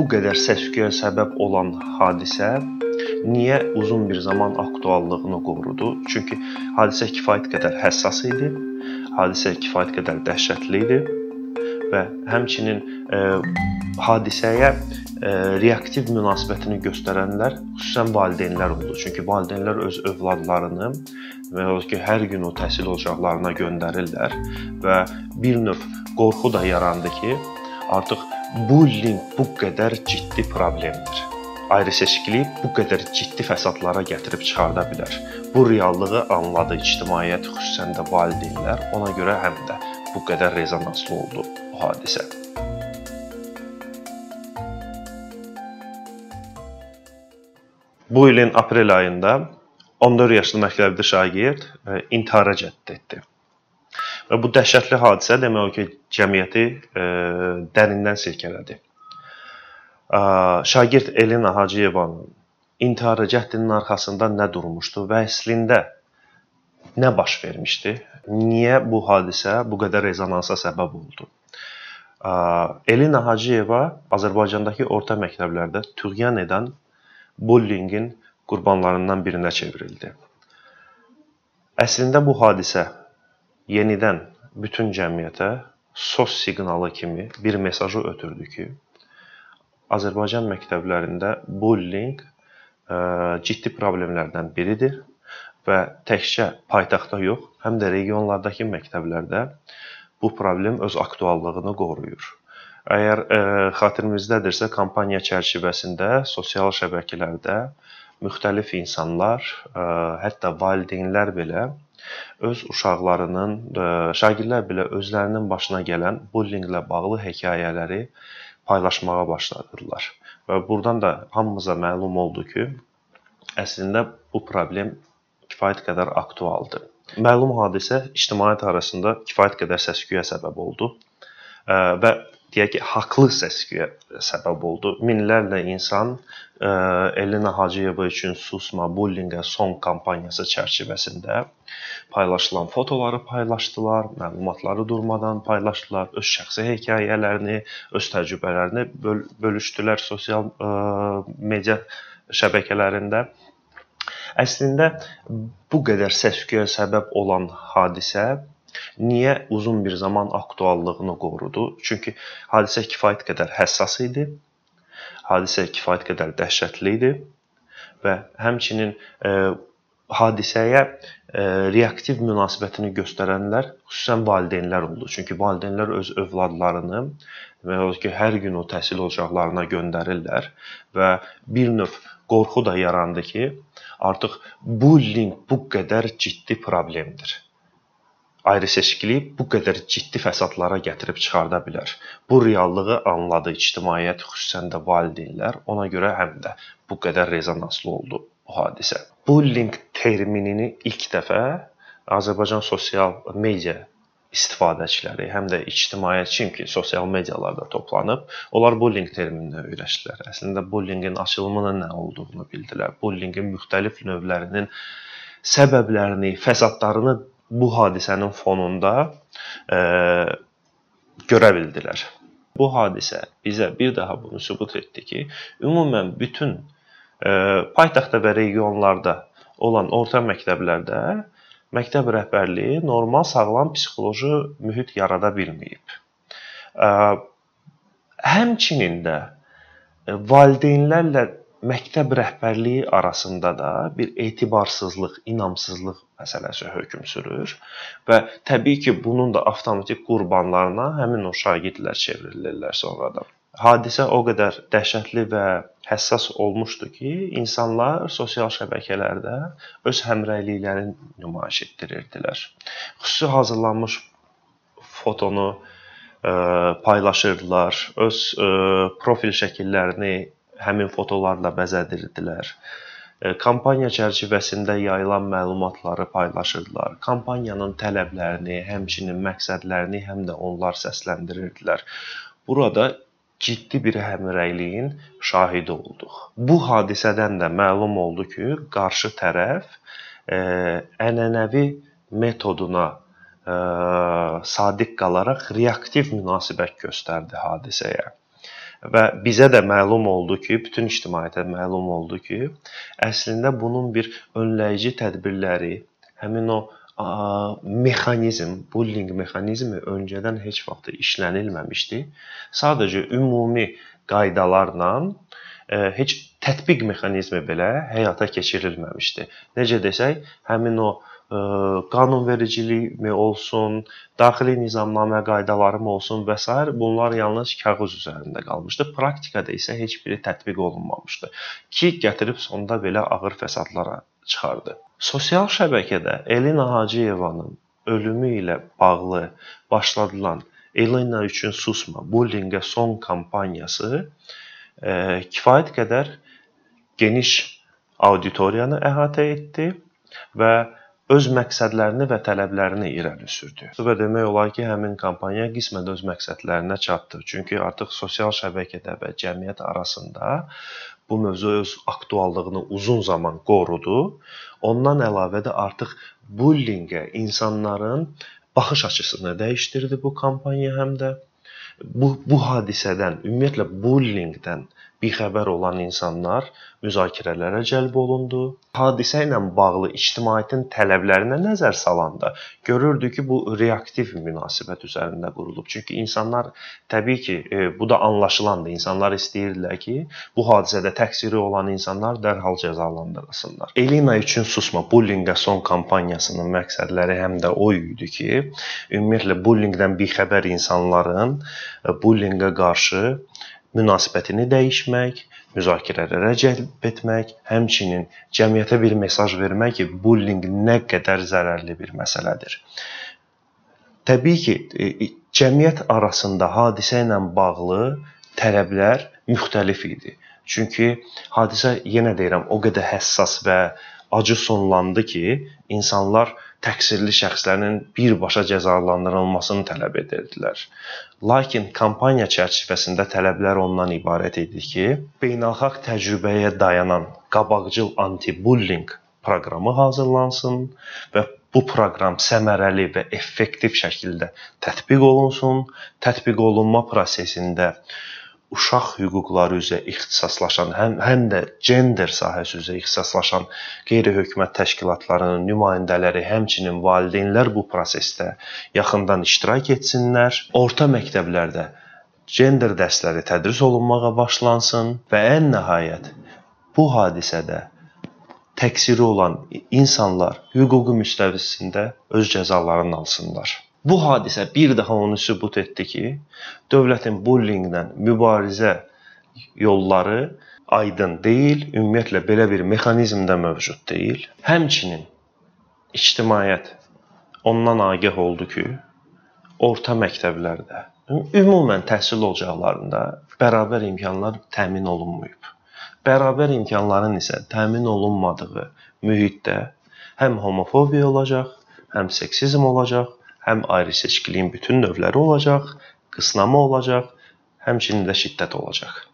bu qədər səs-küyə səbəb olan hadisə niyə uzun bir zaman aktuallığını qorudu? Çünki hadisə kifayət qədər həssas idi. Hadisə kifayət qədər dəhşətli idi və həmçinin e, hadisəyə e, reaktiv münasibətini göstərənlər xüsusən valideynlər oldu. Çünki valideynlər öz övladlarını və ya ki, hər gün o təhsil ocaqlarına göndərirlər və bir növ qorxu da yarandı ki, artıq bullying bu qədər ciddi problemdir. Ayrı-seçkilik bu qədər ciddi fəsadlara gətirib çıxarda bilər. Bu reallığı anladı ictimaiyyət, xüsusən də valideynlər. Ona görə həm də bu qədər rezonanslı oldu bu hadisə. Bu ilin aprel ayında 14 yaşlı məktəbli şagird e, intihara cəhd etdi. Və bu dəhşətli hadisə demək olar ki, cəmiyyəti e, dərindən silkələdi. E, şagird Elina Hacıyevanın intihara cəhdinin arxasında nə durmuşdu və əslində nə baş vermişdi? Niyə bu hadisə bu qədər rezonansa səbəb oldu? E, Elina Hacıyeva Azərbaycandakı orta məktəblərdə tüğyan edən bullyingin qurbanlarından birinə çevrildi. Əslində bu hadisə yenidən bütün cəmiyyətə SOS siqnalı kimi bir mesajı ötürdü ki, Azərbaycan məktəblərində bullying e, ciddi problemlərdən biridir və təkcə paytaxtda yox, həm də regionlardakı məktəblərdə bu problem öz aktuallığını qoruyur. Əgər ə, e, xatirimizdədirsə, kampaniya çərçivəsində sosial şəbəkələrdə müxtəlif insanlar, ə, e, hətta valideynlər belə öz uşaqlarının, e, şagirdlər belə özlərinin başına gələn bullinqlə bağlı hekayələri paylaşmağa başladılar. Və burdan da hamımıza məlum oldu ki, əslində bu problem kifayət qədər aktualdır. Məlum hadisə ictimaiyyət arasında kifayət qədər səs-küyə səbəb oldu e, və deyək ki, haqlı səs-küyə səbəb oldu. Minlərlə insan e, Elina Hacıyeva üçün Susma Bullyingə son kampaniyası çərçivəsində paylaşılan fotoları paylaşdılar, məlumatları durmadan paylaşdılar, öz şəxsi hekayələrini, öz təcrübələrini böl bölüşdülər sosial ə, e, media şəbəkələrində. Əslində bu qədər səs-küyə səbəb olan hadisə Niyə uzun bir zaman aktuallığını qorudu? Çünki hadisə kifayət qədər həssas idi. Hadisə kifayət qədər dəhşətli idi və həmçinin e, hadisəyə e, reaktiv münasibətini göstərənlər xüsusən valideynlər oldu. Çünki valideynlər öz övladlarını və ya ki, hər gün o təhsil ocaqlarına göndərirlər və bir növ qorxu da yarandı ki, artıq bullying bu qədər ciddi problemdir ayrı-seçkilik bu qədər ciddi fəsadlara gətirib çıxarda bilər. Bu reallığı anladı ictimaiyyət, xüsusən də valideynlər. Ona görə həm də bu qədər rezonanslı oldu bu hadisə. Bullying terminini ilk dəfə Azərbaycan sosial media istifadəçiləri, həm də ictimaiyyət kim ki, sosial medialarda toplanıb, onlar bullying terminini öyrəşdilər. Əslində bullyingin açılımının nə olduğunu bildilər. Bullyingin müxtəlif növlərinin səbəblərini, fəsadlarını bu hadisənin fonunda e, görə bildilər. Bu hadisə bizə bir daha bunu sübut etdi ki, ümumən bütün e, paytaxtda və regionlarda olan orta məktəblərdə məktəb rəhbərliyi normal sağlam psixoloji mühit yarada bilməyib. E, həmçinin də valideynlərlə məktəb rəhbərliyi arasında da bir etibarsızlıq, inamsızlıq məsələsi hökm sürür və təbii ki, bunun da avtomatik qurbanlarına həmin o şagirdlər çevrilirlər sonradan. Hadisə o qədər dəhşətli və həssas olmuşdu ki, insanlar sosial şəbəkələrdə öz həmrəyliklərini nümayiş etdirirdilər. Xüsusi hazırlanmış fotonu ə, paylaşırdılar, öz ə, profil şəkillərini həmin fotolarla bəzədirdilər. E, kampaniya çərçivəsində yayılan məlumatları paylaşırdılar. Kampaniyanın tələblərini, həmçinin məqsədlərini həm də onlar səsləndirirdilər. Burada ciddi bir həmrəyliyin şahidi olduq. Bu hadisədən də məlum oldu ki, qarşı tərəf ə, e, ənənəvi metoduna ə, e, sadiq qalaraq reaktiv münasibət göstərdi hadisəyə. Və bizə də məlum oldu ki, bütün ictimaiyyətə məlum oldu ki, əslində bunun bir önləyici tədbirləri, həmin o mexanizm, bullying mexanizmi öncədən heç vaxt işlənilməmişdi. Sadəcə ümumi qaydalarla heç tətbiq mexanizmi belə həyata keçirilməmişdi. Necə desək, həmin o qanunvericilikmi olsun, daxili nizamnamə qaydaları mı olsun və s. bunlar yalnız kağız üzərində qalmışdı. Praktikada isə heç biri tətbiq olunmamışdı ki, gətirib sonda belə ağır fəsadlara çıxardı. Sosial şəbəkədə Elina Hacıyevanın ölümü ilə bağlı başladılan Elina üçün susma, bullyingə son kampaniyası e, kifayət qədər geniş auditoriyanı əhatə etdi və öz məqsədlərini və tələblərini irəli sürdü. Və demək olar ki, həmin kampaniya qismən öz məqsədlərinə çatdı. Çünki artıq sosial şəbəkədə və cəmiyyət arasında bu mövzu öz aktuallığını uzun zaman qorudu. Ondan əlavə də artıq bullyingə insanların baxış açısını dəyişdirdi bu kampaniya həm də bu bu hadisədən, ümumiyyətlə bullyingdən bixəbər olan insanlar müzakirələrə cəlb olundu. Hadisə ilə bağlı ictimaiyyətin tələblərinə nəzər salanda görürdü ki, bu reaktiv münasibət üzərində qurulub. Çünki insanlar təbii ki, e, bu da anlaşılandı. İnsanlar istəyirdilər ki, bu hadisədə təqsiri olan insanlar dərhal cəzalandırılsınlar. Elina üçün susma bullyingə son kampaniyasının məqsədləri həm də o idi ki, ümumiyyətlə bullyingdən bixəbər insanların e, bullyingə qarşı münasibətini dəyişmək, müzakirələrə cəlb etmək, həmçinin cəmiyyətə bir mesaj vermək ki, bullying nə qədər zərərli bir məsələdir. Təbii ki, e, cəmiyyət arasında hadisə ilə bağlı tələblər müxtəlif idi. Çünki hadisə yenə deyirəm, o qədər həssas və acı sonlandı ki, insanlar təqsirli şəxslərin birbaşa cəzalandırılmasını tələb edirdilər. Lakin kampaniya çərçivəsində tələblər ondan ibarət idi ki, beynəlxalq təcrübəyə dayanan qabaqcıl anti-bullying proqramı hazırlansın və bu proqram səmərəli və effektiv şəkildə tətbiq olunsun. Tətbiq olunma prosesində uşaq hüquqları üzrə ixtisaslaşan, həm həm də gender sahəsi üzrə ixtisaslaşan qeyri-hökumət təşkilatlarının nümayəndələri, həmçinin valideynlər bu prosesdə yaxından iştirak etsinlər. Orta məktəblərdə gender dərsləri tədris olunmağa başlansın və ən nəhayət bu hadisədə təqsiri olan insanlar hüquqi müstəvisində öz cəzalarını alsınlar. Bu hadisə bir daha onu sübut etdi ki, dövlətin bullinqlə mübarizə yolları aydın deyil, ümumiyyətlə belə bir mexanizm də mövcud deyil. Həmçinin ictimaiyyət ondan agah oldu ki, orta məktəblərdə, ümumən təhsil ocaqlarında bərabər imkanlar təmin olunmayıb. Bərabər imkanların isə təmin olunmadığı mühitdə həm homofobiya olacaq, həm seksizm olacaq, həm ayrı-seçkiliyin bütün növləri olacaq, qısnama olacaq, həmçinin də şiddət olacaq.